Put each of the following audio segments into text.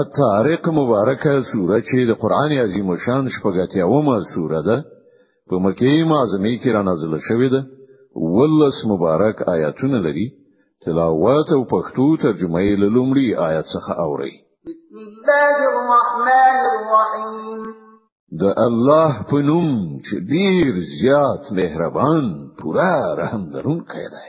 الطارق مبارکه سوره چې د قران عظیم شان شپږتیاومه سوره ده په مکه معظمه کې را نازله شوې ده ولس مبارک آیاتونه لري تلاوت او پښتو ترجمه یې له لومړي آیت څخه اوري بسم الله الرحمن الرحیم د الله په نوم چې ډیر زیات مهربان پورا رحم لرونکی دی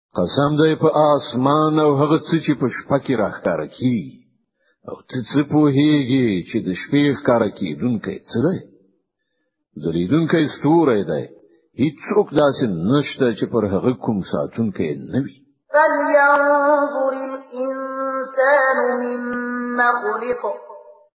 قسم دی په اسمان او هغه څه چې په شپه کې راخاره کی او ته څه پوهیږي چې د شپې ښکار کیدونکې څه دی زریدونکې ستوري دی هیڅوک داسې نشته چې پر هغه کوم ساتونکې نه وي فلينظر الإنسان مما خلق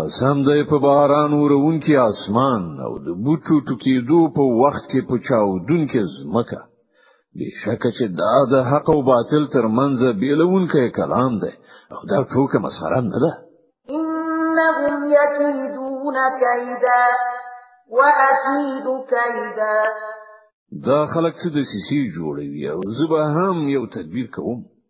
قسم دی په باران ورون کې اسمان او د بوټو ټکیدو په وخت کې په چاودون کې زمکه بشک چې دا د حق او باطل ترمنځ بیلونکی کلام دی او دا ټوکه مسخره نه ده انهم یکیدون کیدا واکید کیدا دا خلک چې د سیسی جوړوي او زه به هم یو تدبیر کوم